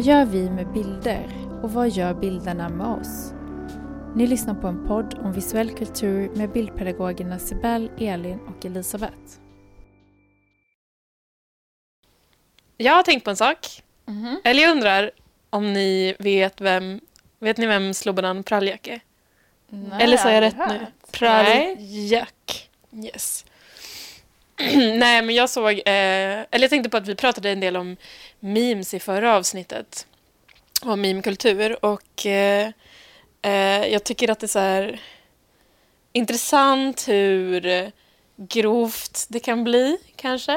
Vad gör vi med bilder och vad gör bilderna med oss? Ni lyssnar på en podd om visuell kultur med bildpedagogerna Sibel, Elin och Elisabeth. Jag har tänkt på en sak. Mhm. Eller jag undrar om ni vet vem Vet ni vem Slobodan Praljak är? Nej, Eller sa jag rätt nu? hört. Praljak. Yes. Nej, men jag såg... Eh, eller jag tänkte på att vi pratade en del om memes i förra avsnittet. Om meme-kultur. Och eh, eh, jag tycker att det är så här intressant hur grovt det kan bli, kanske.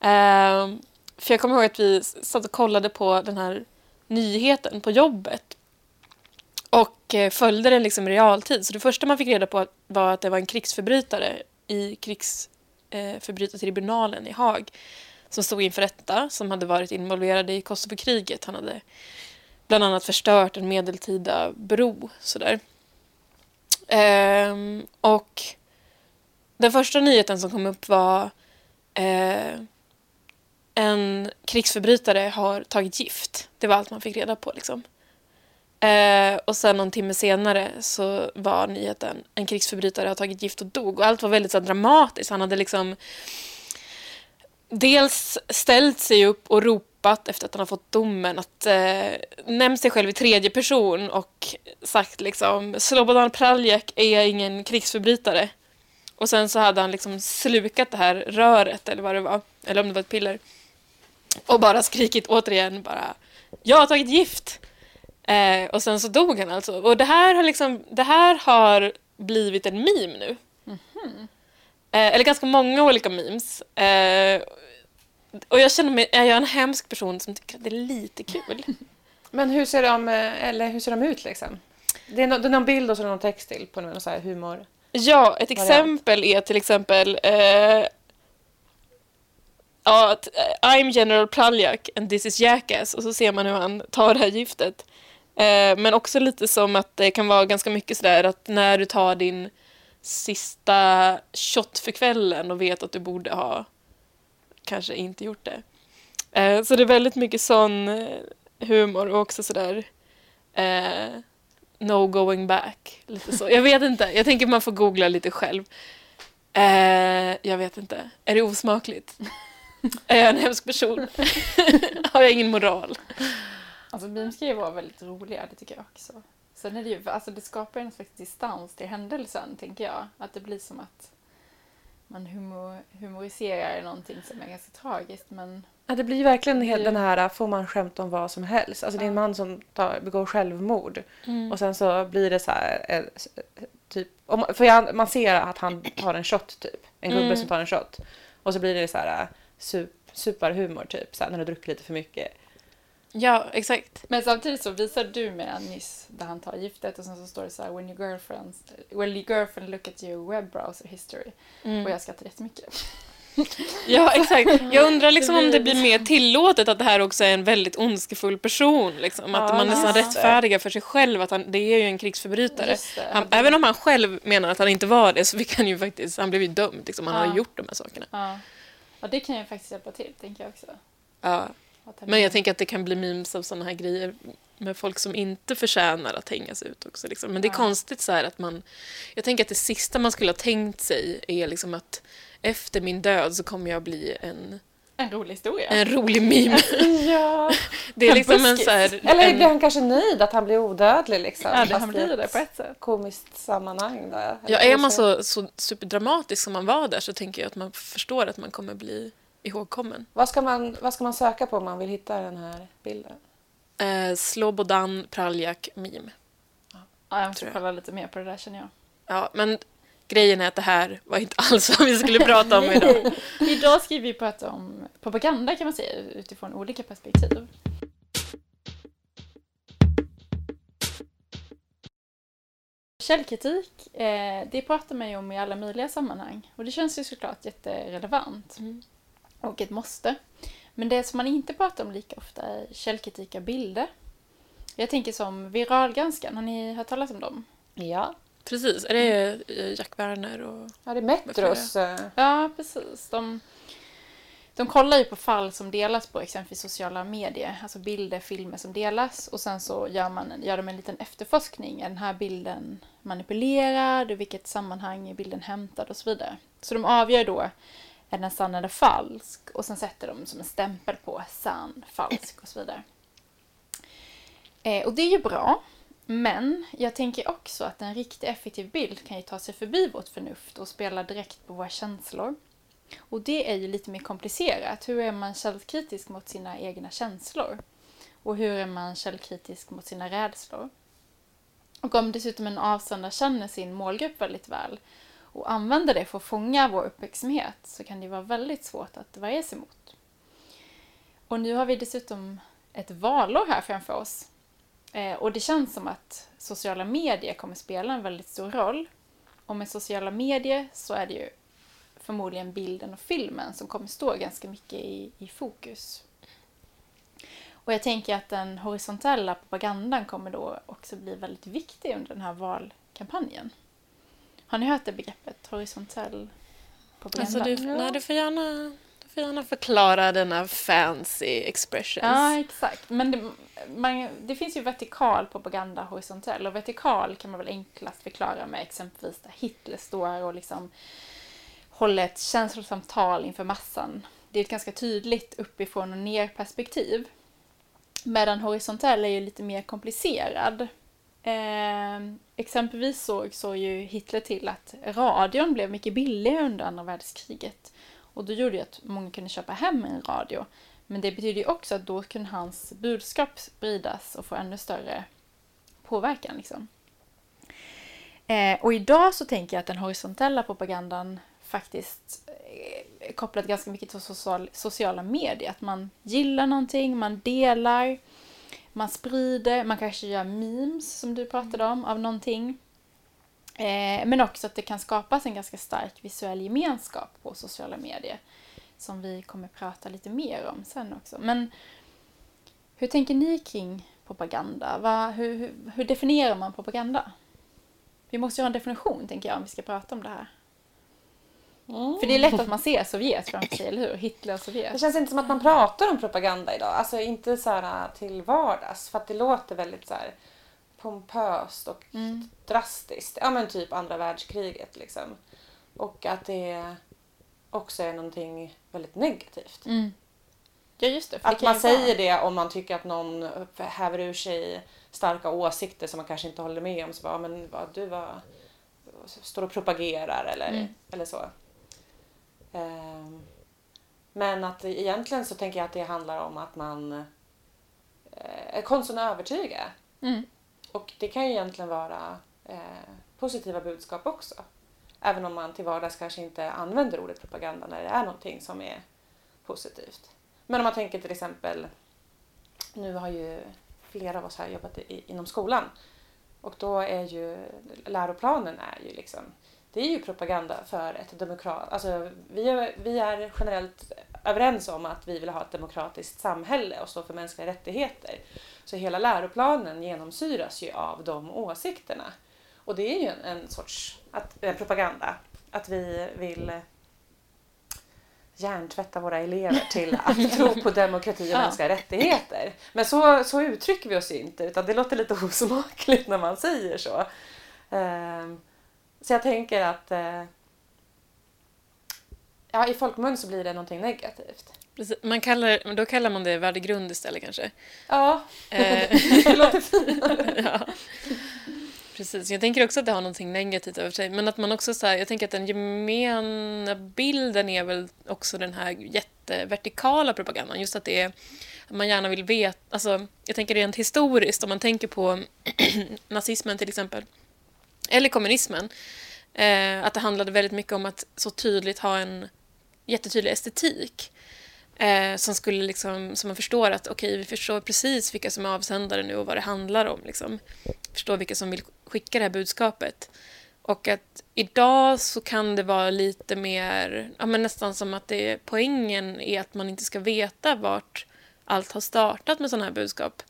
Eh, för jag kommer ihåg att vi satt och kollade på den här nyheten på jobbet och eh, följde den liksom i realtid. Så det första man fick reda på var att det var en krigsförbrytare i Eh, förbrytartribunalen i Haag som stod inför rätta, som hade varit involverade i Kosovokriget. Han hade bland annat förstört en medeltida bro. Sådär. Ehm, och den första nyheten som kom upp var eh, en krigsförbrytare har tagit gift. Det var allt man fick reda på. Liksom. Eh, och sen någon timme senare så var nyheten en krigsförbrytare har tagit gift och dog. Och allt var väldigt så dramatiskt. Han hade liksom dels ställt sig upp och ropat efter att han har fått domen att eh, nämnt sig själv i tredje person och sagt liksom Slobodan Praljak är ingen krigsförbrytare. Och sen så hade han liksom slukat det här röret eller vad det var, eller om det var ett piller. Och bara skrikit återigen bara Jag har tagit gift! Eh, och sen så dog han alltså. Och det här har liksom, det här har blivit en meme nu. Eh, eller ganska många olika memes. Eh, och jag känner mig, är jag en hemsk person som tycker att det är lite kul? Men hur ser de, eh, eller hur ser de ut liksom? Det är, no, det är någon bild och så någon text till på någon så här humor. Ja, ett exempel är till exempel eh, ja, eh, I'm General Praljak and this is Jackass och så ser man hur han tar det här giftet. Eh, men också lite som att det kan vara ganska mycket sådär att när du tar din sista shot för kvällen och vet att du borde ha kanske inte gjort det. Eh, så det är väldigt mycket sån eh, humor och också sådär eh, no going back. Lite så. Jag vet inte, jag tänker man får googla lite själv. Eh, jag vet inte, är det osmakligt? är jag en hemsk person? Har jag ingen moral? Alltså memes kan ju vara väldigt roliga, det tycker jag också. Sen är det ju, alltså det skapar en slags distans till händelsen, tänker jag. Att det blir som att man humor, humoriserar någonting som är ganska tragiskt, men Ja, det blir verkligen Det- den här, får man skämta om vad som helst? Alltså det är en man som tar, begår självmord Mm. och sen så blir det så här, eh, s- typ, om, för jag, man ser att han tar en shot typ, en gubbe Mm. som tar en shot. Och så blir det så här eh, sup, superhumor typ, så här, när du druckit lite för mycket. Ja, exakt. Men samtidigt så visade du mig nyss där han tar giftet och sen så står det så här when your girlfriend, when your girlfriend look at your web browser history. Mm. Och jag skrattade jättemycket. Ja, exakt. Jag undrar liksom Det om blir- det blir mer tillåtet att det här också är en väldigt ondskefull person. Liksom. Att Ja, man nästan rättfärdigar för sig själv att han, det är ju en krigsförbrytare. Han, även om han själv menar att han inte var det så fick han ju faktiskt, han blev ju dömd. Liksom. Han har Ja. ju gjort de här sakerna. Ja. ja, det kan ju faktiskt hjälpa till, tänker jag också. Ja. Men jag tänker att det kan bli memes av sådana här grejer med folk som inte förtjänar att hängas ut också. Liksom. Men det är Ja. konstigt så här att man... Jag tänker att det sista man skulle ha tänkt sig är liksom att efter min död så kommer jag bli en, En rolig historia. en rolig meme. Ja. Det är En liksom en buskis. så här... Eller en, blir han kanske nöjd att han blir odödlig liksom? ja, det, han blir det på ett sätt. komiskt sammanhang. Då. ja, är man så, så superdramatisk som man var där så tänker jag att man förstår att man kommer bli ihågkommen. Vad ska, man, vad ska man söka på om man vill hitta den här bilden? Eh, Slobodan Praljak meme. Ja, jag måste jag. kolla lite mer på det där känner jag. Ja, men grejen är att det här var inte alls vad vi skulle prata om idag. Idag ska vi prata om propaganda kan man säga utifrån olika perspektiv. Källkritik, eh, det pratar man ju om i alla möjliga sammanhang och det känns ju såklart jätterelevant Mm. Och ett måste. Men det som man inte pratar om lika ofta är källkritik av bilder. Jag tänker som viralgranskan, har ni hört talas om dem? Ja. Precis, är det eh, Jack Werner och... Ja, det är Metros. eh, Ja, precis. De, de kollar ju på fall som delas på exempelvis sociala medier, alltså bilder, filmer som delas och sen så gör, man, gör de en liten efterforskning. Är den här bilden manipulerad? I vilket sammanhang är bilden hämtad och så vidare. Så de avgör då är den sann eller falsk och sen sätter de som en stämpel på sann, falsk och så vidare. Eh, och det är ju bra, men jag tänker också att en riktigt effektiv bild kan ju ta sig förbi vårt förnuft och spela direkt på våra känslor. Och det är ju lite mer komplicerat. Hur är man källkritisk mot sina egna känslor? Och hur är man källkritisk mot sina rädslor? Och om dessutom en avsändare känner sin målgrupp väldigt väl och använder det för att fånga vår uppmärksamhet så kan det vara väldigt svårt att värja sig mot. Och nu har vi dessutom ett valår här framför oss. Eh, och det känns som att sociala medier kommer spela en väldigt stor roll. Och med sociala medier så är det ju förmodligen bilden och filmen som kommer stå ganska mycket i, i fokus. Och jag tänker att den horisontella propagandan kommer då också bli väldigt viktig under den här valkampanjen. Har ni hört det begreppet, horisontell propaganda? Alltså du, nej, du, får gärna, du får gärna förklara denna fancy expressions. Ja, exakt. Men det, man, det finns ju vertikal propaganda, horisontell. Och vertikal kan man väl enklast förklara med exempelvis där Hitler står och liksom håller ett känslosamt tal inför massan. Det är ett ganska tydligt uppifrån och ner perspektiv. Medan horisontell är ju lite mer komplicerad. Eh, exempelvis såg, såg ju Hitler till att radion blev mycket billigare under andra världskriget. Och då gjorde det att många kunde köpa hem en radio. Men det betyder ju också att då kunde hans budskap spridas och få ännu större påverkan. Liksom. Eh, och idag så tänker jag att den horisontella propagandan faktiskt eh, är kopplad ganska mycket till social, sociala medier. Att man gillar någonting, man delar, man sprider, man kanske gör memes som du pratade om av någonting. Eh, men också att det kan skapas en ganska stark visuell gemenskap på sociala medier. Som vi kommer prata lite mer om sen också. Men hur tänker ni kring propaganda? Va, hur, hur, hur definierar man propaganda? Vi måste ju ha en definition, tänker jag, om vi ska prata om det här. Mm. För det är lätt att man ser Sovjet framför sig, eller hur? Hitler och Sovjet. Det känns inte som att man pratar om propaganda idag. Alltså inte så här till vardags. För att det låter väldigt så här pompöst och mm. drastiskt. Ja men typ andra världskriget liksom. Och att det också är någonting väldigt negativt. Mm. Ja just det. att det man säger vara... det om man tycker att någon häver ur sig starka åsikter som man kanske inte håller med om. Så bara, men vad, du var, står och propagerar eller, mm. eller så. Ehm, men att egentligen så tänker jag att det handlar om att man eh, är konsten att övertyga. Mm. Och det kan ju egentligen vara eh, positiva budskap också. Även om man till vardags kanske inte använder ordet propaganda när det är någonting som är positivt. Men om man tänker till exempel, nu har ju flera av oss här jobbat i, inom skolan och då är ju läroplanen är ju liksom det är ju propaganda för ett demokrat... Alltså, vi, är, vi är generellt överens om att vi vill ha ett demokratiskt samhälle och stå för mänskliga rättigheter. Så hela läroplanen genomsyras ju av de åsikterna. Och det är ju en, en sorts att, en propaganda. Att vi vill hjärntvätta våra elever till att tro på demokrati och mänskliga rättigheter. Men så, så uttrycker vi oss inte utan det låter lite osmakligt när man säger så. Um, så jag tänker att eh, ja, i folkmun så blir det någonting negativt. Man kallar, då kallar man det värdegrund istället kanske? Ja, eh. det låter finare. ja. Precis, jag tänker också att det har någonting negativt över sig. Men att man också så här, jag tänker att den gemena bilden är väl också den här jättevertikala propagandan. Just att det är, man gärna vill veta, alltså jag tänker rent historiskt om man tänker på nazismen till exempel eller kommunismen, eh, att det handlade väldigt mycket om att så tydligt ha en jättetydlig estetik. Eh, som skulle liksom, som man förstår att okej, okay, vi förstår precis vilka som är avsändare nu och vad det handlar om. Liksom. Förstår vilka som vill skicka det här budskapet. Och att idag så kan det vara lite mer, ja men nästan som att det, poängen är att man inte ska veta vart allt har startat med sådana här budskap.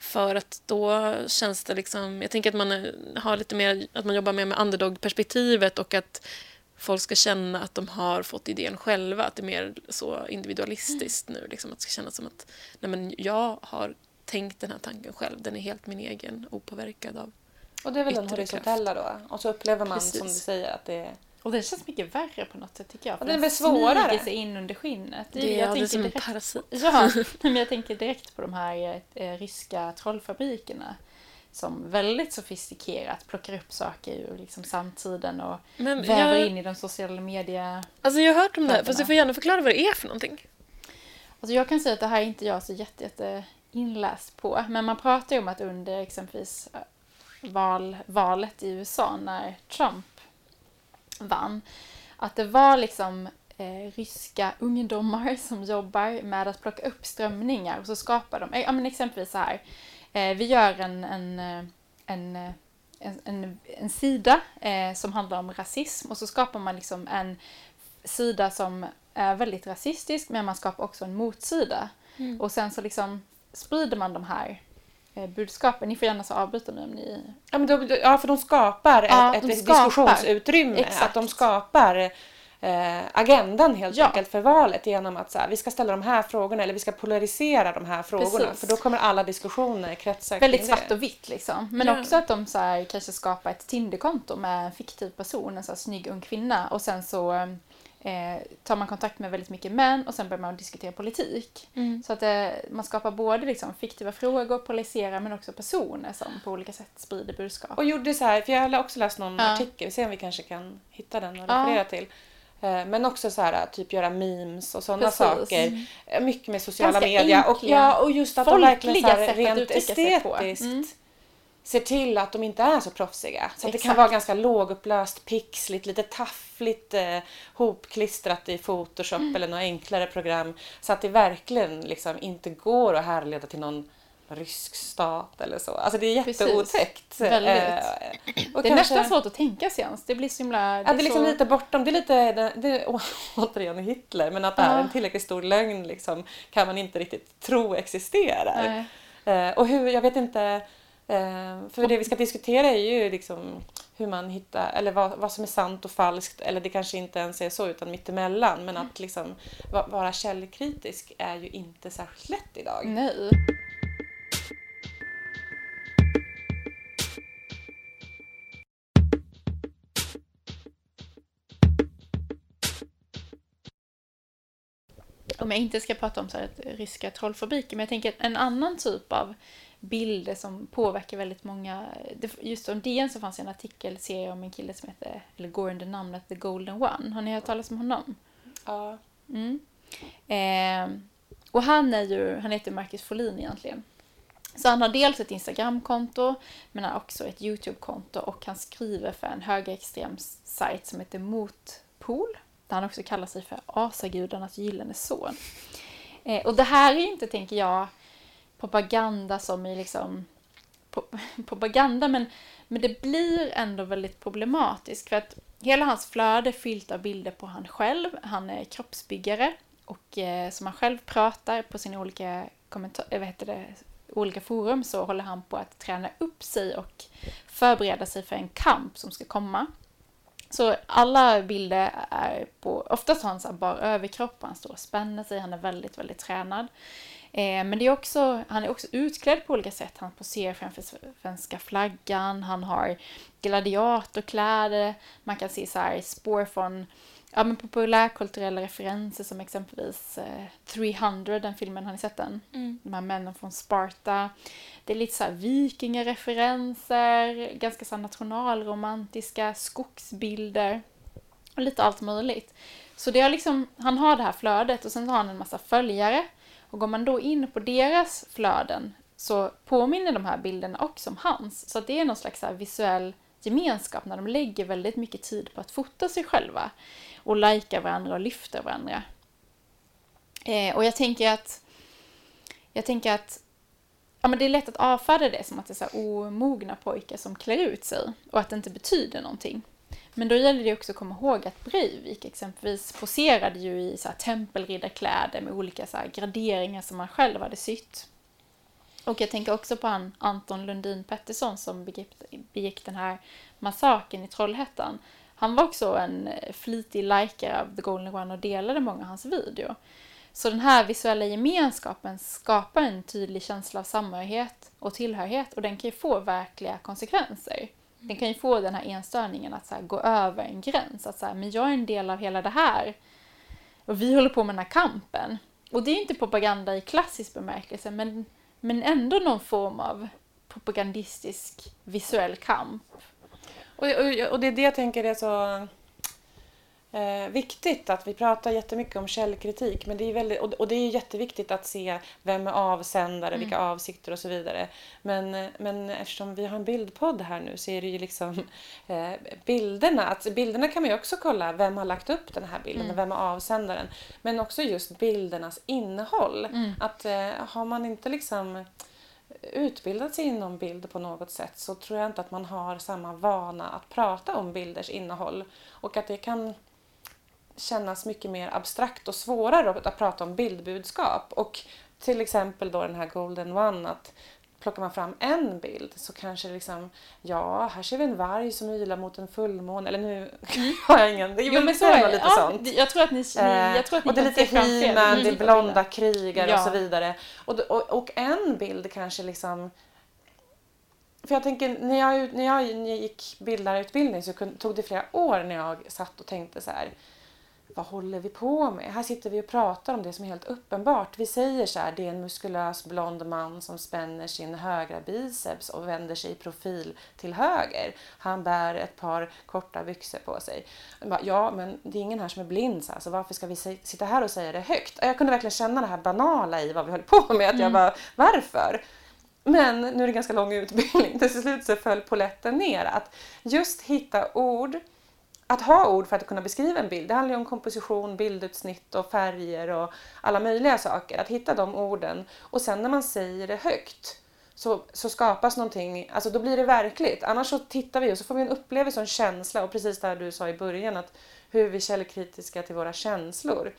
För att då känns det liksom, jag tänker att man har lite mer, att man jobbar mer med underdog-perspektivet och att folk ska känna att de har fått idén själva, att det är mer så individualistiskt nu. Liksom, att det ska kännas som att nej men jag har tänkt den här tanken själv, den är helt min egen, opåverkad av Och det är väl den horisontella då. Och så upplever man Precis. som du säger att det är... Och det känns mycket värre på något sätt tycker jag. För Ja, det är den väl svårare. smyger sig in under skinnet. det. Jag är, det är som en direkt parasit. Ja, men jag tänker direkt på de här eh, ryska trollfabrikerna som väldigt sofistikerat plockar upp saker ur liksom samtiden och Men väver jag, in i de sociala media. alltså jag har hört om det här, fast du får gärna förklara vad det är för någonting. Alltså jag kan säga att det här är inte jag så jätte, jätte inläst på, men man pratar ju om att under exempelvis eh, val, valet i USA när Trump vann, att det var liksom eh, ryska ungdomar som jobbar med att plocka upp strömningar och så skapar de, eh, ja men exempelvis så här, eh, vi gör en, en, eh, en, eh, en, en, en sida eh, som handlar om rasism och så skapar man liksom en sida som är väldigt rasistisk men man skapar också en motsida. Mm. Och sen så liksom sprider man de här budskapen. Ni får gärna så avbryta mig om ni... Ja, men då, ja för de skapar Ja, ett, de ett skapar. diskussionsutrymme. Exakt. Att de skapar eh, agendan helt Ja. enkelt för valet genom att så här, vi ska ställa de här frågorna eller vi ska polarisera de här frågorna. Precis. För då kommer alla diskussioner kretsa Väldigt kring svart det. och vitt liksom. Men Ja. också att de så här, kanske skapar ett Tinderkonto med en fiktiv person, en så här snygg ung kvinna. Och sen så eh, tar man kontakt med väldigt mycket män och sen börjar man diskutera politik. Mm. Så att eh, man skapar både liksom fiktiva frågor, polariserar, men också personer som på olika sätt sprider budskap. Och gjorde så här, för jag har också läst någon Ja. artikel, vi ser om vi kanske kan hitta den och Ja. referera till. Eh, Men också så här, typ göra memes och sådana saker. Eh, Mycket med sociala Ganska medier. Och, ja, och just att de verkligen så folkliga här, rent estetiskt Mm. Ser till att de inte är så proffsiga. Så att det kan vara ganska lågupplöst, pixligt, lite taffligt eh, hopklistrat i Photoshop Mm. eller något enklare program. Så att det verkligen liksom inte går att härleda till någon rysk stat eller så. Alltså det är jätteotäckt. Eh, Det är kanske- nästan svårt att tänka sig ens. Det blir så himla... Ja, det är liksom så... lite bortom. Det är lite, det, det, å- återigen Hitler, men att det är en tillräckligt stor lögn liksom, kan man inte riktigt tro existerar. Eh, och hur, jag vet inte, för det vi ska diskutera är ju liksom hur man hittar, eller vad, vad som är sant och falskt, eller det kanske inte ens är så utan mittemellan. Men att liksom va- vara källkritisk är ju inte särskilt lätt idag. Nej. Om jag inte ska prata om så här ryska trollfabriker, men jag tänker en annan typ av bilder som påverkar väldigt många. Just om DN så fanns en artikelserie om en kille som heter, eller går under namnet The Golden One. Har ni hört talas om honom? Ja. Mm. Eh, och han är ju, han heter Marcus Folin egentligen. Så han har dels ett Instagramkonto, men han har också ett YouTube-konto och han skriver för en högerextrem sajt som heter Motpol. Där han också kallar sig för asagudarnas gyllene son. Eh, och det här är ju inte, tänker jag, propaganda som i liksom propaganda, men, men det blir ändå väldigt problematiskt för att hela hans flöde är fyllt av bilder på han själv. Han är kroppsbyggare och eh, som han själv pratar på sina olika, kommentar- eh, vad heter det, olika forum så håller han på att träna upp sig och förbereda sig för en kamp som ska komma. Så alla bilder är på, oftast har han så här bara överkropp, han står och spänner sig, han är väldigt, väldigt tränad. Eh, men det är också, han är också utklädd på olika sätt. Han poserar framför svenska flaggan, han har gladiatorkläder, man kan se så här spår från ja, men populärkulturella referenser som exempelvis eh, 300, den filmen, har ni sett den? De här männen från Sparta. Det är lite så här vikingareferenser, ganska så nationalromantiska skogsbilder och lite allt möjligt. Så det är liksom, han har det här flödet och sen har han en massa följare. Och går man då in på deras flöden så påminner de här bilderna också om hans. Så att det är någon slags här visuell gemenskap när de lägger väldigt mycket tid på att fota sig själva och lajka varandra och lyfta varandra. Eh, och jag tänker att jag tänker att ja, men det är lätt att avfärda det som att det är så här omogna pojkar som klär ut sig och att det inte betyder någonting. Men då gäller det också att komma ihåg att Breivik exempelvis poserade ju i så här tempelriddarkläder med olika så här graderingar som han själv hade sytt. Och jag tänker också på han Anton Lundin Pettersson som begick, begick den här massakern i Trollhättan. Han var också en flitig likare av The Golden One och delade många av hans videor. Så den här visuella gemenskapen skapar en tydlig känsla av samhörighet och tillhörighet och den kan ju få verkliga konsekvenser. Den kan ju få den här enstörningen att så här, gå över en gräns. Att så här, men jag är en del av hela det här. Och vi håller på med den här kampen. Och det är inte propaganda i klassisk bemärkelse men, men ändå någon form av propagandistisk visuell kamp. Och, och, och det är det jag tänker är så eh, viktigt att vi pratar jättemycket om källkritik men det är väldigt, och, och det är jätteviktigt att se vem är avsändare, Mm. vilka avsikter och så vidare. Men, men eftersom vi har en bildpodd här nu så är det ju liksom eh, bilderna. Att bilderna kan man ju också kolla vem har lagt upp den här bilden Mm. och vem är avsändaren. Men också just bildernas innehåll. Mm. Att eh, har man inte liksom utbildat sig inom bild på något sätt så tror jag inte att man har samma vana att prata om bilders innehåll. Och att det kan kännas mycket mer abstrakt och svårare att prata om bildbudskap. Och till exempel då den här Golden One, att plockar man fram en bild så kanske liksom, ja, här ser vi en varg som ylar mot en fullmåne. Eller nu har jag ingen, det Jo, men så är är det. lite Ja, sånt. det- Jag tror att ni, ni, Eh, jag tror att ni och det är lite He-Man, det är bilder. blonda krigare Ja. och så vidare. Och, och, och en bild kanske liksom... För jag tänker, när jag, när jag gick bildlärarutbildning så tog det flera år när jag satt och tänkte så här. Vad håller vi på med? Här sitter vi och pratar om det som är helt uppenbart. Vi säger så här, det är en muskulös blond man som spänner sin högra biceps och vänder sig i profil till höger. Han bär ett par korta byxor på sig. Bara, ja, men det är ingen här som är blind, så, här, så varför ska vi sitta här och säga det högt? Jag kunde verkligen känna det här banala i vad vi höll på med. Att jag bara, varför? Men nu är det ganska lång utbildning. Till slut så föll poletten ner. Att just hitta ord att ha ord för att kunna beskriva en bild, det handlar ju om komposition, bildutsnitt och färger och alla möjliga saker. Att hitta de orden och sen när man säger det högt så, så skapas någonting, alltså då blir det verkligt. Annars så tittar vi och så får vi en upplevelse och en känsla och precis det här du sa i början att hur vi är källkritiska till våra känslor.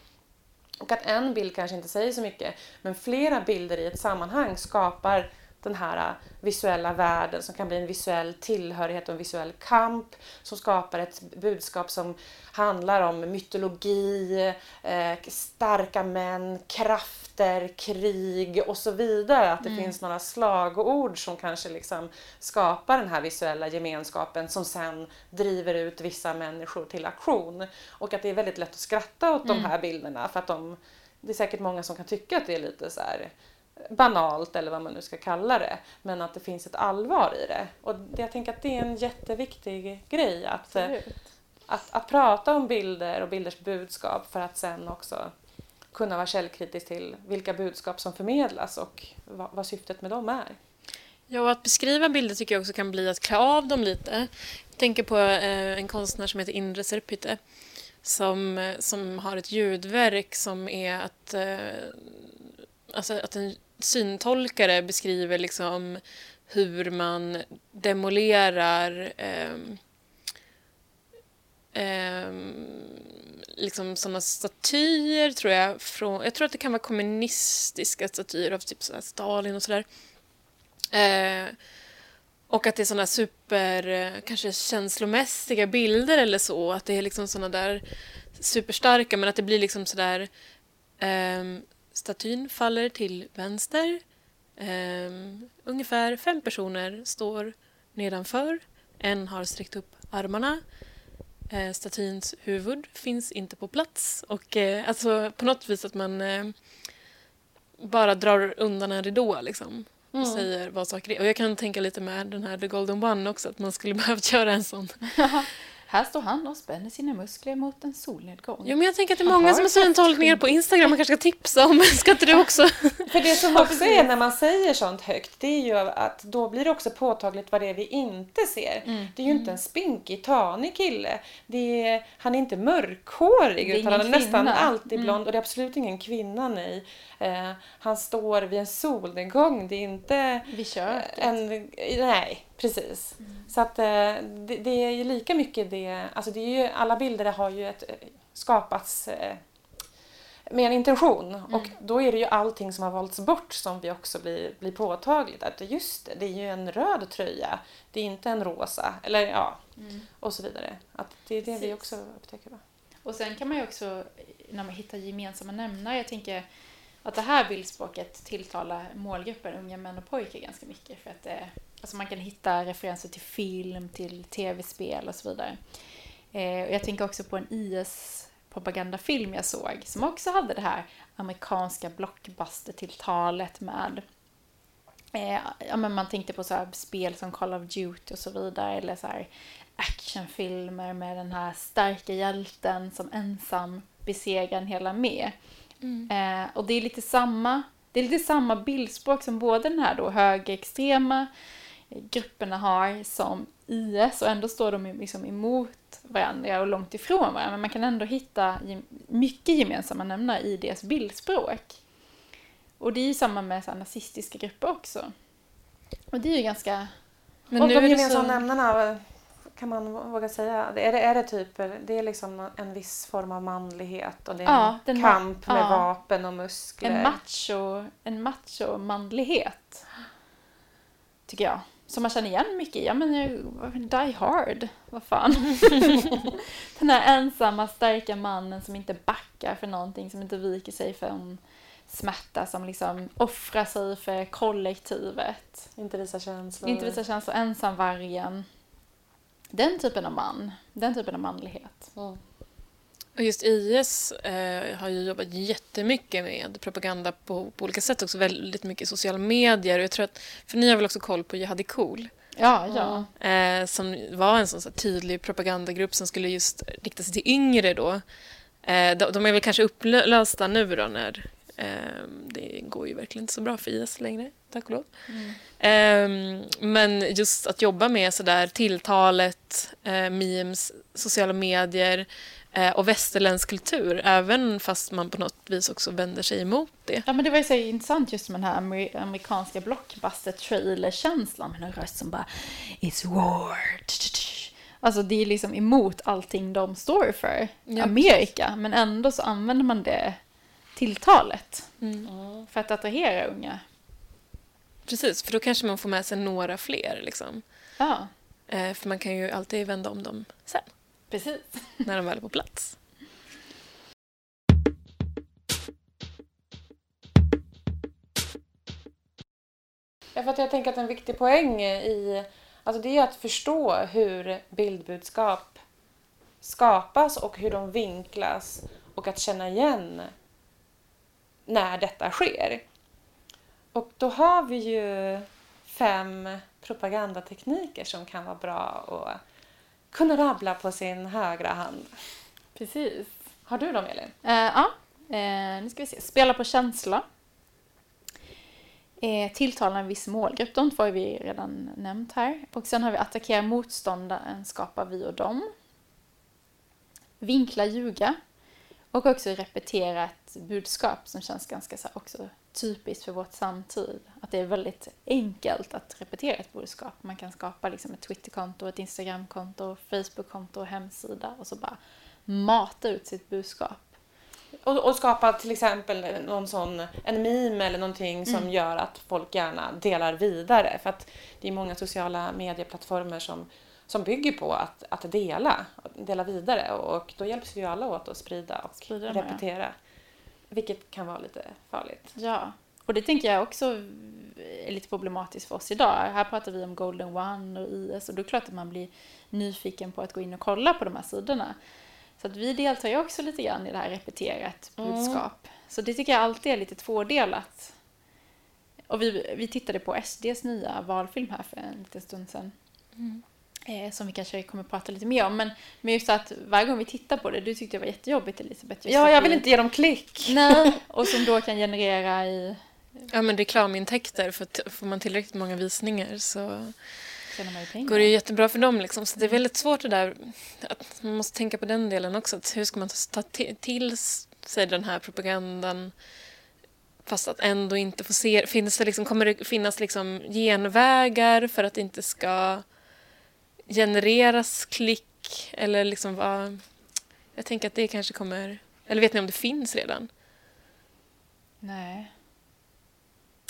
Och att en bild kanske inte säger så mycket men flera bilder i ett sammanhang skapar den här visuella världen som kan bli en visuell tillhörighet och en visuell kamp som skapar ett budskap som handlar om mytologi, eh, starka män, krafter, krig och så vidare. Att det finns några slagord som kanske liksom skapar den här visuella gemenskapen som sen driver ut vissa människor till aktion. Och att det är väldigt lätt att skratta åt de här bilderna för att de, det är säkert många som kan tycka att det är lite så här banalt eller vad man nu ska kalla det. Men att det finns ett allvar i det. Och jag tänker att det är en jätteviktig grej att, eh, att, att prata om bilder och bilders budskap för att sen också kunna vara källkritisk till vilka budskap som förmedlas och vad, vad syftet med dem är. Ja, och att beskriva bilder tycker jag också kan bli att klä av dem lite. Jag tänker på eh, en konstnär som heter Indre Serpytte som, eh, som har ett ljudverk som är att, alltså att en syntolkare beskriver liksom hur man demolerar eh, eh, liksom sådana statyer, tror jag. Från, jag tror att det kan vara kommunistiska statyer av typ så Stalin och sådär. Eh, och att det är sådana super, kanske känslomässiga bilder eller så. Att det är liksom sådana där superstarka, men att det blir liksom sådär... Ehm, statyn faller till vänster. Ehm, ungefär fem personer står nedanför. En har sträckt upp armarna. Eh, statyns huvud finns inte på plats. Och eh, alltså på något vis att man eh, bara drar undan en ridå liksom. Och säger vad saker är. Och jag kan tänka lite med den här The Golden One också, att man skulle behövt göra en sån. Här står han och spänner sina muskler mot en solnedgång. Jo, men jag tänker att det är Han många som har syntolkningar på Instagram man kanske ska tipsa om. Ska inte du också? För det som också är när man säger sånt högt, det är ju att då blir det också påtagligt vad det är vi inte ser. Mm. Det är ju inte en spinkig, tanig kille. Det är, han är inte mörkhårig är utan han är ingen nästan kvinna. alltid Mm. blond och det är absolut ingen kvinna, nej. Eh, han står vid en solnedgång, det är inte Vi kör. en... Nej, precis. Så att eh, det, det är ju lika mycket det, alltså det är ju, alla bilder har ju ett, skapats eh, med en intention. Mm. Och då är det ju allting som har valts bort som vi också blir, blir påtagligt. Att just det, det är ju en röd tröja. Det är inte en rosa. Eller ja, och så vidare. Att det är det vi Precis. också upptäcker. Va? Och sen kan man ju också, när man hittar gemensamma nämnare, jag tänker att det här bildspråket tilltalar målgruppen unga män och pojkar ganska mycket. För att det, alltså man kan hitta referenser till film, till tv-spel och så vidare. Eh, och jag tänker också på en IS-propagandafilm jag såg som också hade det här amerikanska blockbuster-tilltalet med Eh, ja, men man tänkte på så här spel som Call of Duty och så vidare. Eller så här actionfilmer med den här starka hjälten som ensam besegrar en hel armé. Eh, och det är lite samma det är lite samma bildspråk som både den här då högerextrema grupperna har som IS och ändå står de liksom emot varandra och långt ifrån varandra. Men man kan ändå hitta mycket gemensamma nämnare i deras bildspråk. Och det är ju samma med så nazistiska grupper också. Och det är ju ganska... Men och nu de gemensamma så... nämnarna, kan man våga säga? Är det, är det typ det är liksom en viss form av manlighet och det är Ja, en kamp med ja. vapen och muskler? En macho, en macho manlighet. Tycker jag. Som man känner igen mycket i. Ja men Die Hard. Vad fan. Den här ensamma starka mannen som inte backar för någonting. Som inte viker sig för en smärta. Som liksom offrar sig för kollektivet. Inte visa känslor. Inte visar känslor. Ensamvargen. Den typen av man. Den typen av manlighet. Mm. Och just IS eh, har ju jobbat jättemycket med propaganda på, på olika sätt också. Väldigt mycket i sociala medier. Och jag tror att, för ni har väl också koll på Jihadi Cool? Ja, ja. Eh, som var en sån så här tydlig propagandagrupp som skulle just rikta sig till yngre då. Eh, de, de är väl kanske upplösta nu då när eh, det går ju verkligen inte så bra för IS längre, tack och lov. Eh, men just att jobba med sådär tilltalet, eh, memes, sociala medier och västerländsk kultur, även fast man på något vis också vänder sig emot det. Ja men det var ju så intressant just med den här amer- amerikanska blockbuster-trailer-känslan med en röst som bara It's war. Alltså det är liksom emot allting de står för, Ja, Amerika. Men ändå så använder man det tilltalet Mm. för att attrahera unga. Precis, för då kanske man får med sig några fler. Liksom. Ja, Eh, för man kan ju alltid vända om dem sen, precis. när de väl är på plats. Ja, för jag tänker att en viktig poäng i alltså det är att förstå hur bildbudskap skapas och hur de vinklas och att känna igen när detta sker. Och då har vi ju fem propagandatekniker som kan vara bra att kunna rabbla på sin högra hand. Precis. Har du dem Elin? Eh, ja, eh, nu ska vi se. Spela på känsla. Eh, tilltala en viss målgrupp. De två har vi redan nämnt här. Och sen har vi attackera motståndaren, skapa vi och dem. Vinkla, ljuga. Och också repetera ett budskap som känns ganska så också typiskt för vårt samtid. Att det är väldigt enkelt att repetera ett budskap. Man kan skapa liksom ett Twitterkonto, ett Instagramkonto, Facebookkonto, hemsida och så bara mata ut sitt budskap. Och, och skapa till exempel någon sån, en meme eller någonting som gör att folk gärna delar vidare. För att det är många sociala medieplattformar som, som bygger på att, att dela, dela vidare. Och då hjälps vi alla åt att sprida och Sprida repetera. Vilket kan vara lite farligt. Ja, och det tänker jag också är lite problematiskt för oss idag. Här pratar vi om Golden One och IS och då är det klart att man blir nyfiken på att gå in och kolla på de här sidorna. Så att vi deltar ju också lite grann i det här repetera ett budskap. Så det tycker jag alltid är lite tvådelat. Och vi, vi tittade på SDs nya valfilm här för en liten stund sedan. Eh, som vi kanske kommer att prata lite mer om. Men, men just att varje gång vi tittar på det, du tyckte det var jättejobbigt Elisabeth. just Ja, jag vill vi- inte ge dem klick. Nej, och som då kan generera i... Ja, men reklamintäkter, för får man tillräckligt många visningar så Tjänar man ju pengar. går det ju jättebra för dem. Liksom. Så det är väldigt svårt det där, att man måste tänka på den delen också. Att hur ska man ta ti- till sig den här propagandan fast att ändå inte få se... Finns det liksom, kommer det finnas liksom genvägar för att det inte ska genereras klick? Eller liksom vad... Jag tänker att det kanske kommer... Eller vet ni om det finns redan? Nej.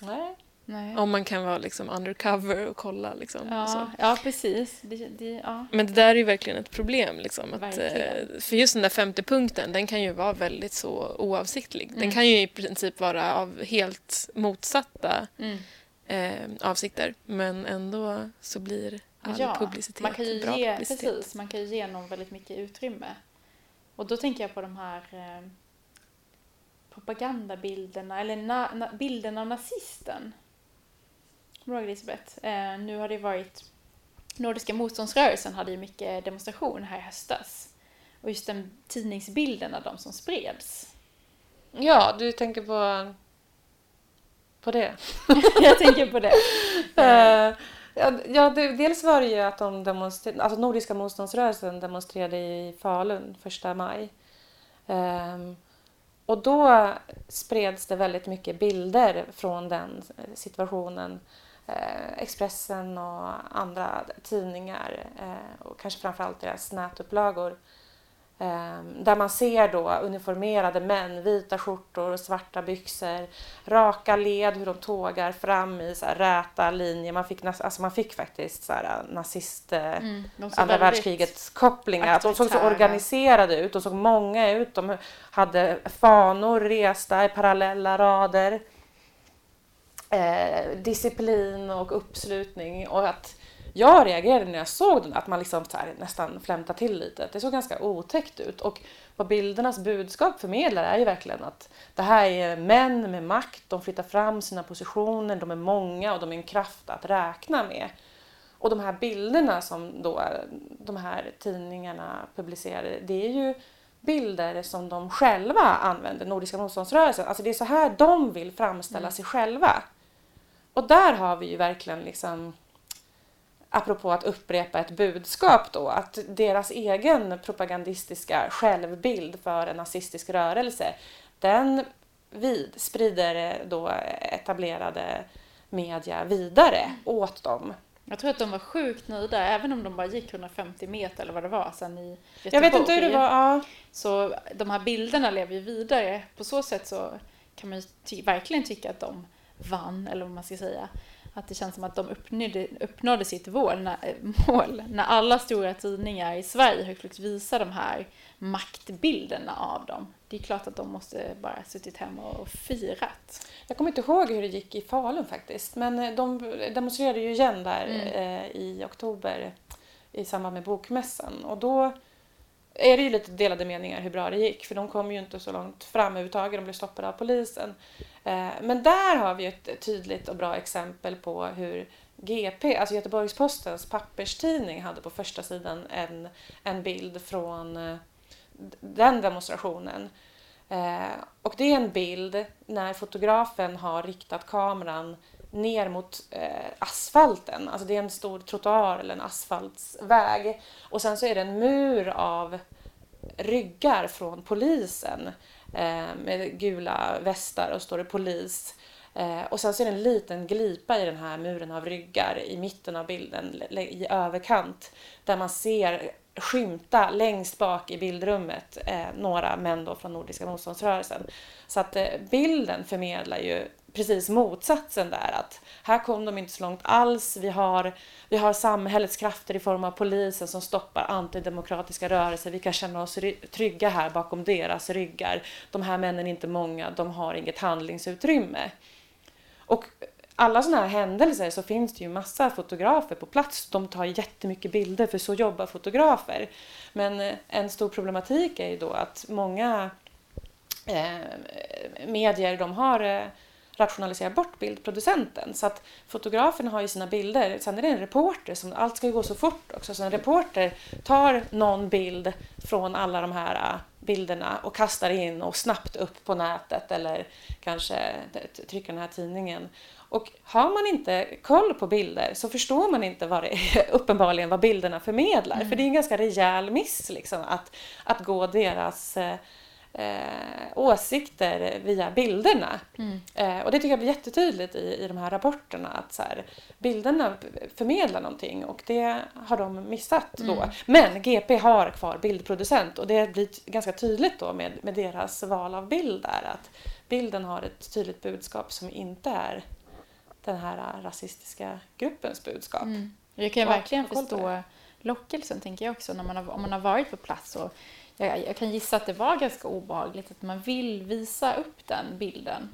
Nej. Nej. Om man kan vara liksom undercover och kolla. Liksom, och så. Ja, ja, precis. Det, det, ja. Men det där är ju verkligen ett problem. Liksom, att, Verkligen. eh, för just den där femte punkten, den kan ju vara väldigt så oavsiktlig. Den Mm. kan ju i princip vara av helt motsatta Mm. eh, avsikter. Men ändå så blir all Ja, publicitet Man kan ju bra ge, publicitet. precis, man kan ju ge någon väldigt mycket utrymme. Och då tänker jag på de här eh, propagandabilderna, eller na, na, bilden av nazisten. Kommer du ihåg Elisabeth? Eh, nu har det varit, Nordiska motståndsrörelsen hade ju mycket demonstration här i höstas. Och just den tidningsbilden av de som spreds. Ja, du tänker på, på det? jag tänker på det. Eh, ja, det, dels var det ju att de demonstrerade, alltså Nordiska motståndsrörelsen demonstrerade i Falun första maj. Um, och då spreds det väldigt mycket bilder från den situationen. Eh, Expressen och andra tidningar eh, och kanske framförallt deras nätupplagor. Ehm, Där man ser då uniformerade män, vita skjortor, svarta byxor, raka led, hur de tågar fram i så här räta linjer. Man fick, alltså man fick faktiskt så här nazist... eh, Mm, andra världskrigets kopplingar. Att de såg så organiserade ut. De såg många ut. De hade fanor resta i parallella rader. Eh, disciplin och uppslutning. Och att jag reagerade när jag såg den, att man liksom här nästan flämtade till lite. Det såg ganska otäckt ut. Och vad bildernas budskap förmedlar är ju verkligen att det här är män med makt, de flyttar fram sina positioner, de är många och de är en kraft att räkna med. Och de här bilderna som då de här tidningarna publicerade, det är ju bilder som de själva använder, Nordiska motståndsrörelsen. Alltså det är så här de vill framställa sig själva. Och där har vi ju verkligen liksom, apropå att upprepa ett budskap då, att deras egen propagandistiska självbild för en nazistisk rörelse, den vid, sprider då etablerade media vidare åt dem. Jag tror att de var sjukt nöjda, även om de bara gick 150 meter eller vad det var sen i Göteborg. Jag vet inte hur det var. Ja. Så de här bilderna lever ju vidare. På så sätt så kan man ju verkligen tycka att de vann, eller vad man ska säga. Att det känns som att de uppnådde, uppnådde sitt när, eh, mål när alla stora tidningar i Sverige högt visar de här maktbilderna av dem. Det är klart att de måste bara suttit hemma och firat. Jag kommer inte ihåg hur det gick i Falun faktiskt. Men eh, de demonstrerade ju igen där Mm. eh, i oktober i samband med bokmässan. Och då är det ju lite delade meningar hur bra det gick. För de kom ju inte så långt fram överhuvudtaget. De blev stoppade av polisen. Eh, men där har vi ett tydligt och bra exempel på hur GP, alltså Göteborgs-Postens papperstidning, hade på första sidan en, en bild från eh, den demonstrationen. Eh, och det är en bild när fotografen har riktat kameran ner mot eh, asfalten. Alltså det är en stor trottoar eller en asfaltsväg. Och sen så är det en mur av ryggar från polisen eh, med gula västar och står det polis. Eh, och sen så är det en liten glipa i den här muren av ryggar i mitten av bilden i överkant där man ser skymta längst bak i bildrummet eh, några män då från Nordiska motståndsrörelsen. Så att eh, bilden förmedlar ju precis motsatsen där att här kom de inte så långt alls. Vi har, vi har samhällets krafter i form av polisen som stoppar antidemokratiska rörelser. Vi kan känna oss trygga här bakom deras ryggar. De här männen är inte många, de har inget handlingsutrymme. Och alla sådana här händelser så finns det ju massa fotografer på plats. De tar jättemycket bilder för så jobbar fotografer. Men eh, en stor problematik är ju då att många eh, medier de har eh, rationaliserat bort bildproducenten. Så att fotografen har ju sina bilder. Sen är det en reporter, som, allt ska ju gå så fort också. Så en reporter tar någon bild från alla de här eh, bilderna och kastar in och snabbt upp på nätet eller kanske trycker den här tidningen. Och har man inte koll på bilder så förstår man inte vad det är, uppenbarligen vad bilderna förmedlar. För det är en ganska rejäl miss liksom, att, att gå deras eh, åsikter via bilderna. Mm. Eh, och det tycker jag blir jättetydligt i, i de här rapporterna att så här, bilderna förmedlar någonting och det har de missat då. Mm. Men GP har kvar bildproducent och det blir ganska tydligt då med, med deras val av bild där att bilden har ett tydligt budskap som inte är den här rasistiska gruppens budskap. Mm. Jag kan ju Ja, verkligen förstå lockelsen, tänker jag också, när man har, om man har varit på plats. Och jag, jag kan gissa att det var ganska obehagligt att man vill visa upp den bilden.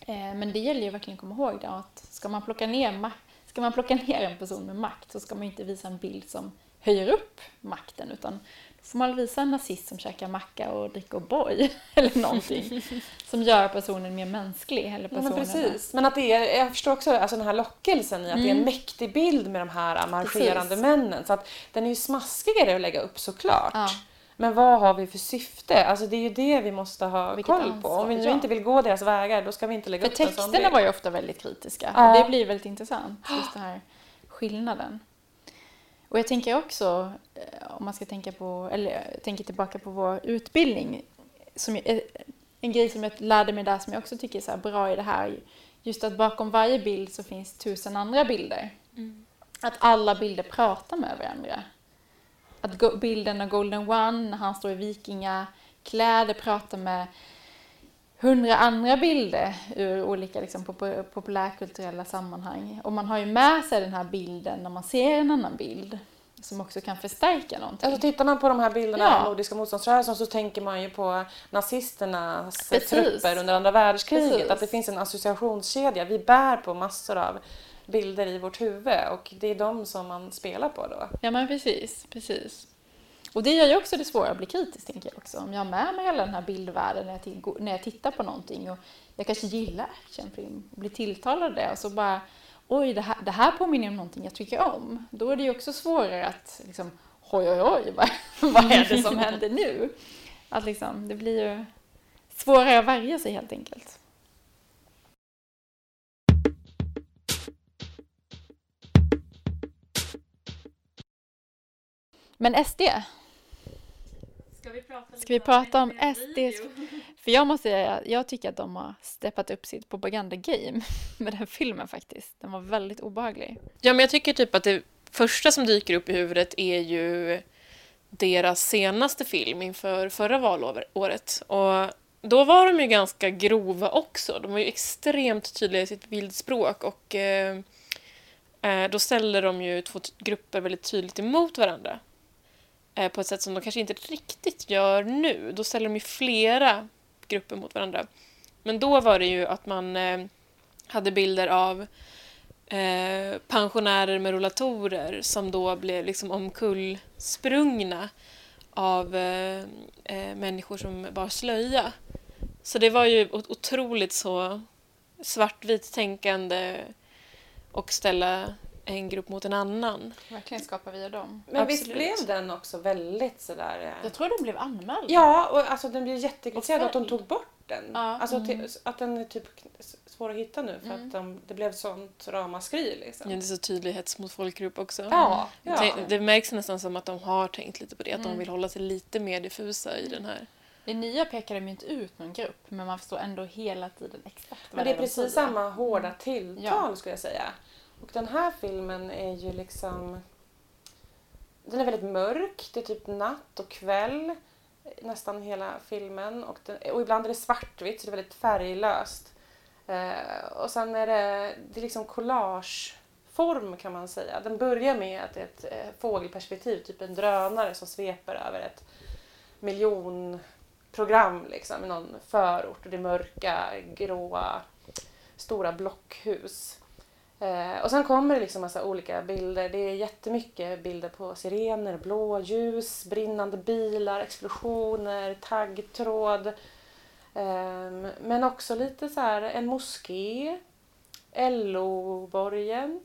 Eh, men det gäller ju verkligen att komma ihåg det, att ska man, plocka ner ska man plocka ner en person med makt så ska man inte visa en bild som höjer upp makten, utan då får man visa en nazist som käkar macka och dricker O'boy eller någonting som gör personen mer mänsklig. Eller personen men precis. Men att det är, jag förstår också alltså den här lockelsen i att det är en mäktig bild med de här marscherande Precis. männen. Så att den är ju smaskigare att lägga upp såklart. Ja. Men vad har vi för syfte? Alltså det är ju det vi måste ha Vilket koll på. ansvar, Om vi nu ja. inte vill gå deras vägar då ska vi inte lägga För upp en sån texterna var ju ofta väldigt kritiska. Ja. Det blir väldigt intressant, just den här skillnaden. Och jag tänker också, eh, om man ska tänka på, eller jag tänker tillbaka på vår utbildning, som eh, en grej som jag lärde mig där som jag också tycker är så bra i det här, just att bakom varje bild så finns tusen andra bilder. Att alla bilder pratar med varandra. Att bilden av Golden One, när han står i vikingakläder, pratar med hundra andra bilder ur olika liksom, pop- populärkulturella sammanhang. Och man har ju med sig den här bilden när man ser en annan bild som också kan förstärka någonting. Alltså tittar man på de här bilderna Ja. av Nordiska motståndsrörelsen så tänker man ju på nazisternas Precis. trupper under andra världskriget. Precis. Att det finns en associationskedja. Vi bär på massor av bilder i vårt huvud och det är de som man spelar på då. Ja men precis, precis. Och det gör ju också det svåra att bli kritisk tänker jag också. Om jag har med mig hela den här bildvärlden när jag, när jag tittar på någonting och jag kanske gillar actionfilm och blir tilltalad av det och så bara oj det här, det här påminner om någonting jag tycker om. Då är det ju också svårare att liksom oj oj oj vad, vad är det som händer nu? Att liksom, det blir ju svårare att värja sig helt enkelt. Men SD, Ska vi prata, Ska vi prata om SD? För jag måste säga, jag tycker att de har steppat upp sitt propagandagame med den filmen faktiskt. Den var väldigt obehaglig. Ja, men jag tycker typ att det första som dyker upp i huvudet är ju deras senaste film inför förra valåret. Och då var de ju ganska grova också. De var ju extremt tydliga i sitt bildspråk och eh, eh, då ställde de ju två grupper väldigt tydligt emot varandra. Eh, på ett sätt som de kanske inte riktigt gör nu. Då ställer de ju flera grupper mot varandra. Men då var det ju att man eh, hade bilder av eh, pensionärer med rollatorer som då blev liksom omkullsprungna av eh, eh, människor som bar slöja. Så det var ju otroligt så svartvitt tänkande och ställa en grupp mot en annan. Verkligen skapar via dem. Men visst Absolut. blev den också väldigt sådär... eh, Jag tror de blev anmälda. Ja, och alltså den blev jättekritiserad att de tog bort den. Ja. Alltså Mm. att den är typ svår att hitta nu för Mm. att de, det blev sånt ramaskri liksom. Ja, det är så tydlig hets mot folkgrupp också. Ja, ja. Det, det märks nästan som att de har tänkt lite på det, att de Mm. vill hålla sig lite mer diffusa i den här. I nya pekar de ju inte ut någon grupp, men man förstår ändå hela tiden exakt vad Men det är de precis säger. samma hårda tilltal Ja. skulle jag säga. Och den här filmen är ju liksom... Den är väldigt mörk. Det är typ natt och kväll nästan hela filmen. Och, den, och ibland är det svartvitt så det är väldigt färglöst. Eh, och sen är det, det är liksom collageform kan man säga. Den börjar med att det är ett eh, fågelperspektiv, typ en drönare som sveper över ett miljonprogram liksom, i någon förort. Och det är mörka, gråa, stora blockhus. Eh, och sen kommer det liksom massa olika bilder. Det är jättemycket bilder på sirener, blåljus, brinnande bilar, explosioner, taggtråd. Ehm, men också lite så här en moské, LO-borgen.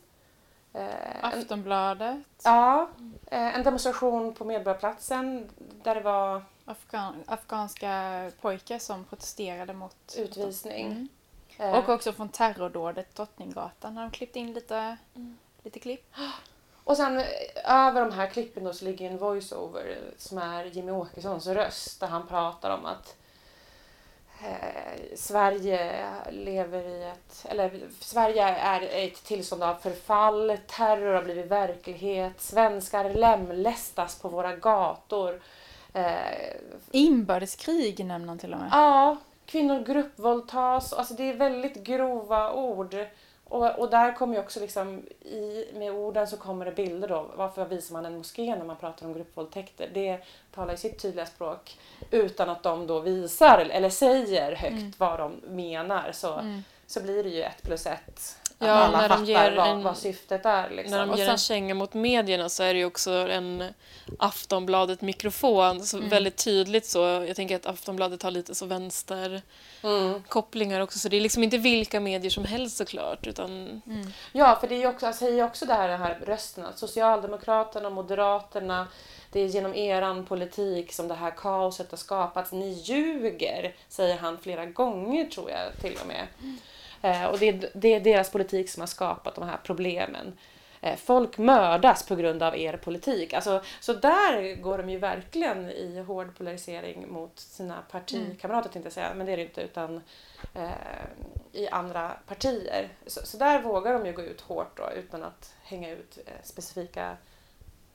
Eh, en, Aftonbladet, ja, eh, en demonstration på Medborgarplatsen där det var afghan, afghanska pojkar som protesterade mot utvisning. Mm. Eh, Och också från terrordådet Drottninggatan har de klippt in lite, Mm. lite klipp. Och sen eh, över de här klippen då så ligger en voiceover som är Jimmy Åkessons röst där han pratar om att eh, Sverige lever i ett, eller Sverige är ett tillstånd av förfall, terror har blivit verklighet, svenskar lemlästas på våra gator. Eh, Inbördeskrig nämner han till och med. Ja, kvinnor gruppvåldtas. Alltså det är väldigt grova ord. Och, och där kommer ju också liksom i, med orden så kommer det bilder då. Varför visar man en moské när man pratar om gruppvåldtäkter? Det talar i sitt tydliga språk utan att de då visar eller säger högt Mm. vad de menar så, Mm. så blir det ju ett plus ett. Att Ja, alla när de fattar ger vad, en- vad syftet är. Liksom. När de Och ger sen- en känga mot medierna så är det ju också en Aftonbladet-mikrofon. Så Mm. Väldigt tydligt så. Jag tänker att Aftonbladet har lite så vänsterkopplingar Mm. också. Så det är liksom inte vilka medier som helst såklart. Utan Mm. Ja, för det är ju också, jag säger också det här, den här rösten att Socialdemokraterna och Moderaterna, det är genom eran politik som det här kaoset har skapats. Ni ljuger, säger han flera gånger tror jag till och med. Eh, och det är, det är deras politik som har skapat de här problemen. Eh, folk mördas på grund av er politik. Alltså, så där går de ju verkligen i hård polarisering mot sina partikamrater, tänkte jag säga. Men det är det inte, utan eh, i andra partier. Så, så där vågar de ju gå ut hårt då, utan att hänga ut eh, specifika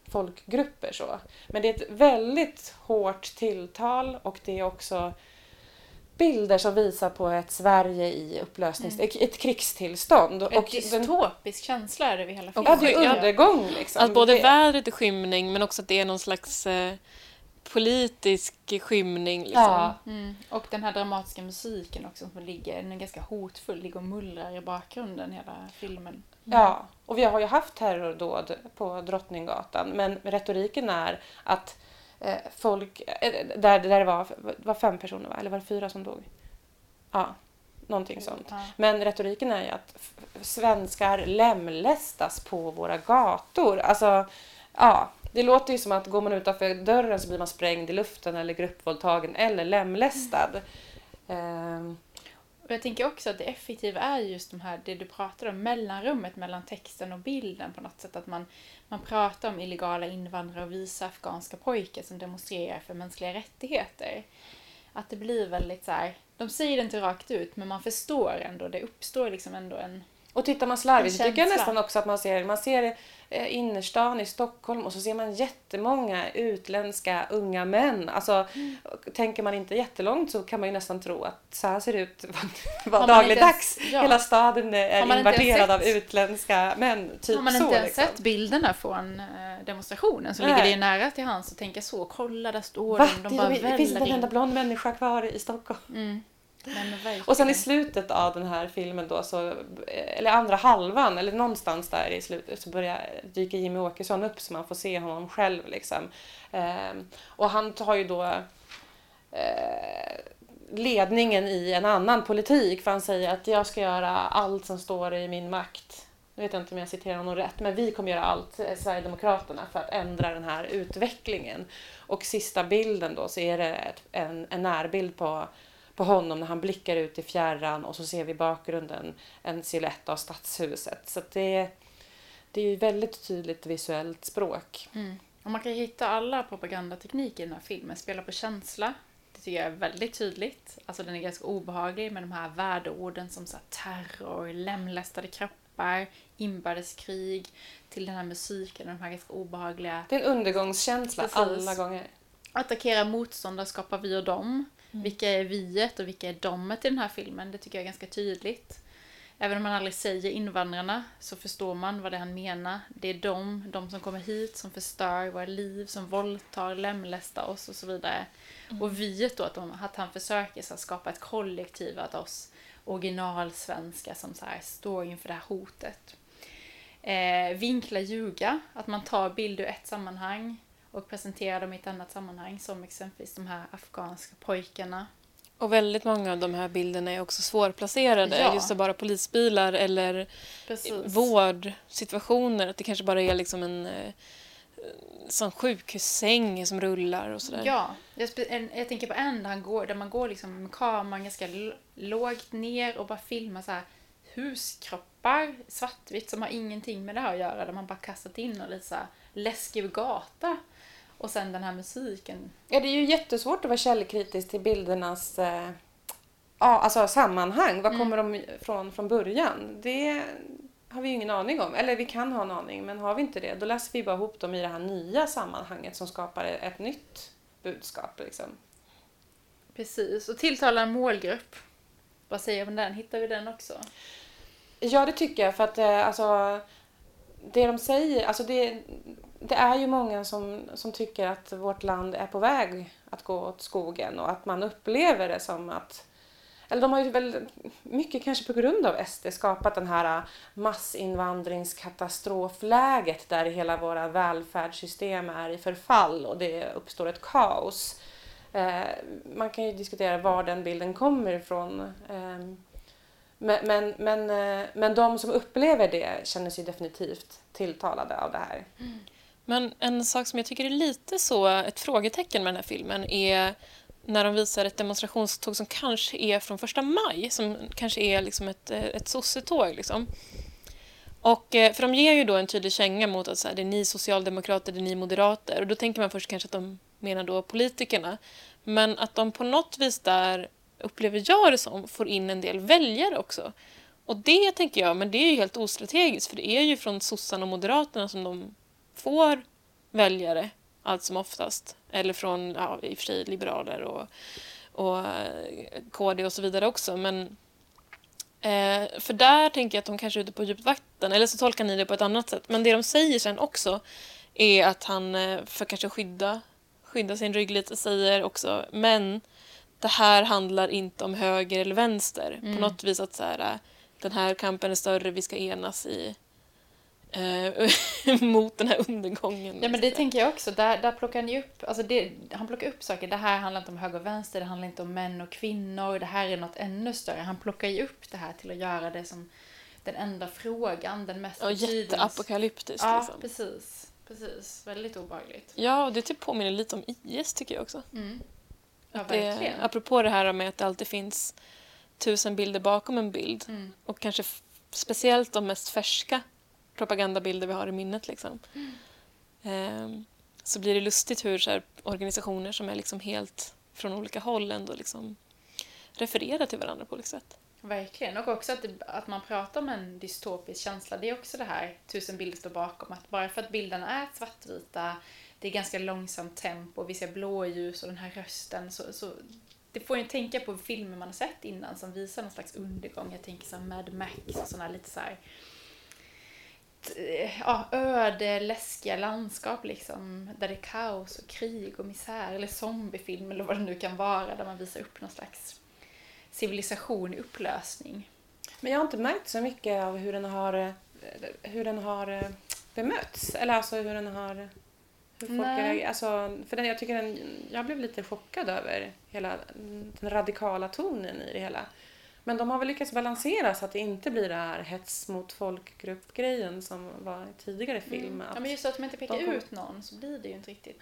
folkgrupper. Så. Men det är ett väldigt hårt tilltal och det är också bilder som visar på ett Sverige i upplösnings... ett, ett krigstillstånd. En och den, dystopisk känsla är det vid hela filmen. ja, det är undergång liksom. att både det, vädret är skymning men också att det är någon slags eh, politisk skymning. Liksom. Ja. Mm. Och den här dramatiska musiken också som ligger, den är ganska hotfull, ligger och mullrar i bakgrunden hela filmen. Ja, och vi har ju haft terrordåd på Drottninggatan men retoriken är att eh, folk, eh, där, där det var, var fem personer va? eller var det fyra som dog? Ja, någonting sånt. Ja. Men retoriken är ju att svenskar lemlästas på våra gator. Alltså, ja, det låter ju som att går man utanför dörren så blir man sprängd i luften eller gruppvåldtagen eller lemlästad. Ehm, och jag tänker också att det effektiva är just de här, det du pratar om, mellanrummet mellan texten och bilden på något sätt. Att man, man pratar om illegala invandrare och visa afghanska pojkar som demonstrerar för mänskliga rättigheter. Att det blir väldigt så här, de säger det inte rakt ut men man förstår ändå, det uppstår liksom ändå en... Och tittar man slarvigt så tycker jag nästan också att man ser, man ser innerstan i Stockholm och så ser man jättemånga utländska unga män. Alltså, Mm. tänker man inte jättelångt så kan man ju nästan tro att så här ser det ut var dagligdags. ens- ja. Hela staden är invaderad av utländska män. Typ Har man så inte ens liksom. sett bilderna från eh, demonstrationen så Nej. ligger det ju nära till hands att tänka så. Kolla, där står Va? de. De bara det, det finns inte en enda blond människa kvar i Stockholm. Mm. Nej. Och sen i slutet av den här filmen då, så, eller andra halvan, eller någonstans där i slutet, så börjar dyka Jimmy Åkesson upp så man får se honom själv. Liksom. Ehm, och han tar ju då eh, ledningen i en annan politik för han säger att jag ska göra allt som står i min makt. Nu vet jag inte om jag citerar honom rätt, men vi kommer göra allt, eh, Sverigedemokraterna, för att ändra den här utvecklingen. Och sista bilden då så är det ett, en, en närbild på på honom när han blickar ut i fjärran och så ser vi i bakgrunden en silhuett av stadshuset. Så det, det är ju väldigt tydligt visuellt språk. Mm. Och man kan hitta alla propagandatekniker i den här filmen. Spela på känsla. Det tycker jag är väldigt tydligt. Alltså den är ganska obehaglig med de här värdeorden som så terror, lemlästade kroppar, inbördeskrig, till den här musiken och de här ganska obehagliga Det är en undergångskänsla Precis. alla gånger. attackera motståndare, skapa vi och dem. Mm. Vilka är viet och vilka är domet i den här filmen? Det tycker jag är ganska tydligt. Även om man aldrig säger invandrarna så förstår man vad det han menar. Det är de, de som kommer hit, som förstör våra liv, som våldtar, lemlästar oss och så vidare. Och viet då, att, de, att han försöker så skapa ett kollektiv av oss originalsvenskar som så här, står inför det här hotet. Eh, vinkla ljuga, att man tar bilder ur ett sammanhang och presenterar dem i ett annat sammanhang som exempelvis de här afghanska pojkarna. Och väldigt många av de här bilderna är också svårplacerade. Ja. Just bara polisbilar eller Precis. vårdsituationer. Att det kanske bara är liksom en eh, sån sjukhussäng som rullar och sådär. Ja, jag, jag tänker på en där, han går, där man går liksom med kameran ganska lågt ner och bara filmar så här huskroppar, svartvitt, som har ingenting med det här att göra. Där man bara kastat in och lite så här läskig gata. Och sen den här musiken. Ja, det är ju jättesvårt att vara källkritisk till bildernas eh, ja, alltså sammanhang. Var Mm. kommer de från från början? Det har vi ju ingen aning om. Eller vi kan ha en aning, men har vi inte det då läser vi bara ihop dem i det här nya sammanhanget som skapar ett nytt budskap. Liksom. Precis, och tilltala en målgrupp. Vad säger du om den? Hittar vi den också? Ja, det tycker jag. För att eh, alltså, det de säger, alltså det, det är ju många som, som tycker att vårt land är på väg att gå åt skogen och att man upplever det som att eller de har ju väl mycket kanske på grund av SD skapat den här massinvandringskatastrofläget där hela våra välfärdssystem är i förfall och det uppstår ett kaos. Eh, man kan ju diskutera var den bilden kommer ifrån. Eh, men, men, men, eh, men de som upplever det känner sig definitivt tilltalade av det här. Men en sak som jag tycker är lite så ett frågetecken med den här filmen är när de visar ett demonstrationståg som kanske är från första maj, som kanske är liksom ett, eh, ett sossetåg. Liksom. Och, eh, för de ger ju då en tydlig känga mot att så här, det är ni socialdemokrater, det är ni moderater. Och då tänker man först kanske att de menar då politikerna. Men att de på något vis där, upplever jag det som, får in en del väljare också. Och det tänker jag, men det är ju helt ostrategiskt för det är ju från sossarna och moderaterna som de får väljare allt som oftast. Eller från, ja, i och för sig, liberaler och, och eh, KD och så vidare också. Men eh, för där tänker jag att de kanske är ute på djupt vatten, eller så tolkar ni det på ett annat sätt. Men det de säger sen också är att han, eh, för kanske skydda, skydda sin rygg lite, säger också men det här handlar inte om höger eller vänster. Mm. På något vis att så här, den här kampen är större, vi ska enas i eh, mot den här undergången. Ja men det tänker jag också. Där, där plockar han ju upp, alltså det, han plockar upp saker. Det här handlar inte om höger och vänster, det handlar inte om män och kvinnor. Det här är något ännu större. Han plockar ju upp det här till att göra det som den enda frågan, den mest Ja, jätteapokalyptiskt. Ja, liksom. precis. Precis. Väldigt obehagligt. Ja, och det typ påminner lite om IS tycker jag också. Mm. Ja, det, apropå det här med att det alltid finns tusen bilder bakom en bild. Mm. Och kanske speciellt de mest färska propagandabilder vi har i minnet. Liksom. Ehm, så blir det lustigt hur så här, organisationer som är liksom helt från olika håll ändå liksom refererar till varandra på olika sätt. Verkligen. Och också att, det, att man pratar om en dystopisk känsla. Det är också det här tusen bilder står bakom. Att bara för att bilderna är svartvita, det är ganska långsamt tempo, vi ser blåljus och den här rösten. Så, så det får ju tänka på filmer man har sett innan som visar någon slags undergång. Jag tänker som Mad Max och sådana lite så här ja, öde, läskiga landskap liksom. Där det är kaos och krig och misär. Eller zombiefilm eller vad det nu kan vara. Där man visar upp någon slags civilisation i upplösning. Men jag har inte märkt så mycket av hur den har, eh, hur den har eh, bemötts. Eller alltså hur den har... Hur folk reagerar. alltså, för den, jag, tycker den, jag blev lite chockad över hela den radikala tonen i det hela. Men de har väl lyckats balansera så att det inte blir det här hets mot folkgrupp-grejen som var i tidigare film. Mm. Ja, men just att de inte pekar de kom- ut någon så blir det ju inte riktigt.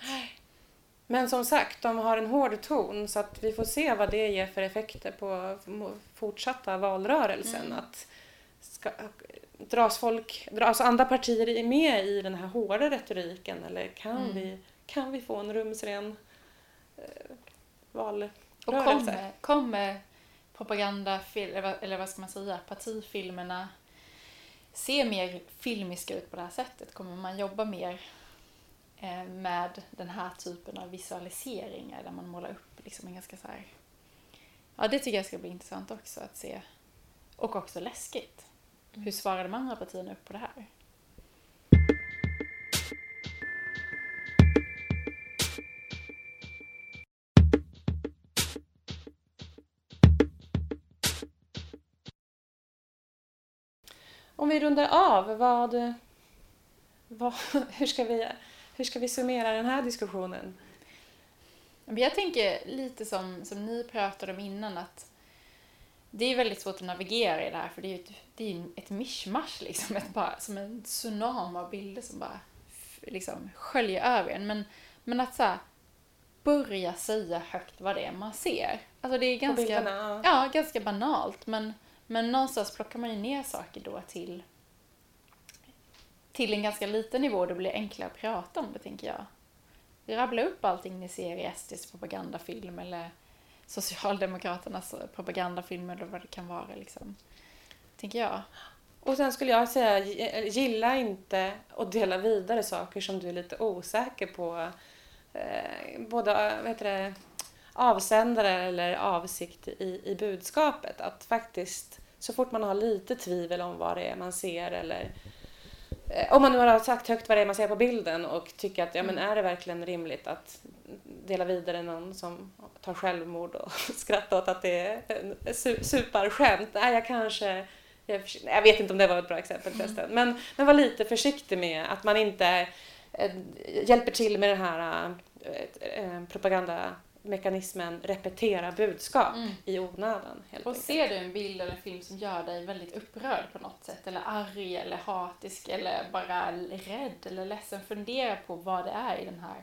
Men som sagt, de har en hård ton så att vi får se vad det ger för effekter på fortsatta valrörelsen. Mm. Att ska, dras folk, dras alltså andra partier med i den här hårda retoriken eller kan, Mm. vi, kan vi få en rumsren eh, valrörelse? Och kommer, kommer propaganda, eller, eller vad ska man säga, partifilmerna se mer filmiska ut på det här sättet? Kommer man jobba mer eh, med den här typen av visualiseringar där man målar upp liksom en ganska så här... Ja, det tycker jag ska bli intressant också att se. Och också läskigt. Hur svarar de andra partierna upp på det här? Om vi rundar av, vad, vad, hur, ska vi, hur ska vi summera den här diskussionen? Jag tänker lite som, som ni pratade om innan att det är väldigt svårt att navigera i det här för det är ju ett, det är ett mischmasch liksom, ett bara, som en tsunami av bilder som bara liksom sköljer över en. Men, men att så här, börja säga högt vad det är man ser. Alltså det är ganska, bilderna? Ja. ganska banalt men, men någonstans plockar man ju ner saker då till till en ganska liten nivå, det blir enklare att prata om det tänker jag rabbla upp allting ni ser i SDs propagandafilm eller Socialdemokraternas propagandafilmer eller vad det kan vara liksom. Tänker jag. Och sen skulle jag säga, gilla inte och dela vidare saker som du är lite osäker på. Eh, både vad heter det, avsändare eller avsikt i, i budskapet. Att faktiskt, så fort man har lite tvivel om vad det är man ser eller eh, om man nu har sagt högt vad det är man ser på bilden och tycker att ja, men är det verkligen rimligt att dela vidare någon som tar självmord och skratta åt att det är superskämt. Nej, jag kanske jag, vet inte om det var ett bra exempel mm. förresten. Mm. Men, men var lite försiktig med att man inte äh, hjälper till med den här äh, propagandamekanismen repetera budskap mm. i onödan. Helt och enkelt. ser du en bild eller en film som gör dig väldigt upprörd på något sätt eller arg eller hatisk eller bara rädd eller ledsen, fundera på vad det är i den här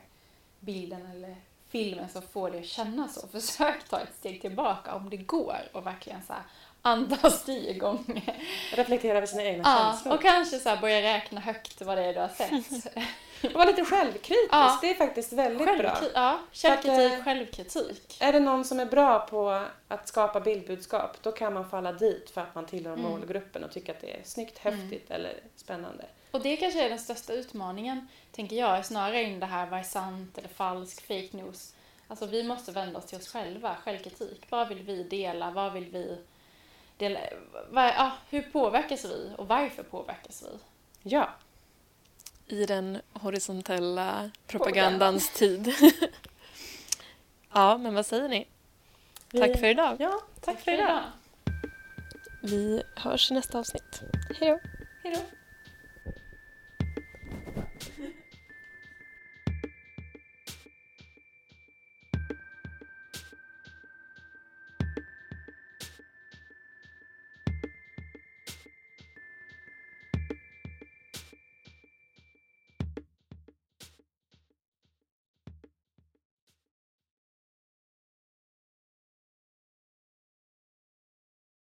bilden eller filmen som får dig att känna så. Försök ta ett steg tillbaka om det går och verkligen så här, andas tio gånger. Reflektera över sina egna ja, känslor. Och kanske så börja räkna högt vad det är du har sett. och vara lite självkritisk, ja. det är faktiskt väldigt Självkri bra. Ja, källkritik, att, eh, självkritik. Är det någon som är bra på att skapa bildbudskap, då kan man falla dit för att man tillhör mm. målgruppen och tycker att det är snyggt, häftigt mm. eller spännande. Och det kanske är den största utmaningen, tänker jag, snarare än det här vad är sant eller falsk, fake news. Alltså vi måste vända oss till oss själva, självkritik. Vad vill vi dela? Vad vill vi dela? Vad, ja, hur påverkas vi och varför påverkas vi? Ja. I den horisontella propagandans tid. ja, men vad säger ni? Tack för idag. Ja, tack, tack för idag. Vi hörs i nästa avsnitt. Hej då. Hej då.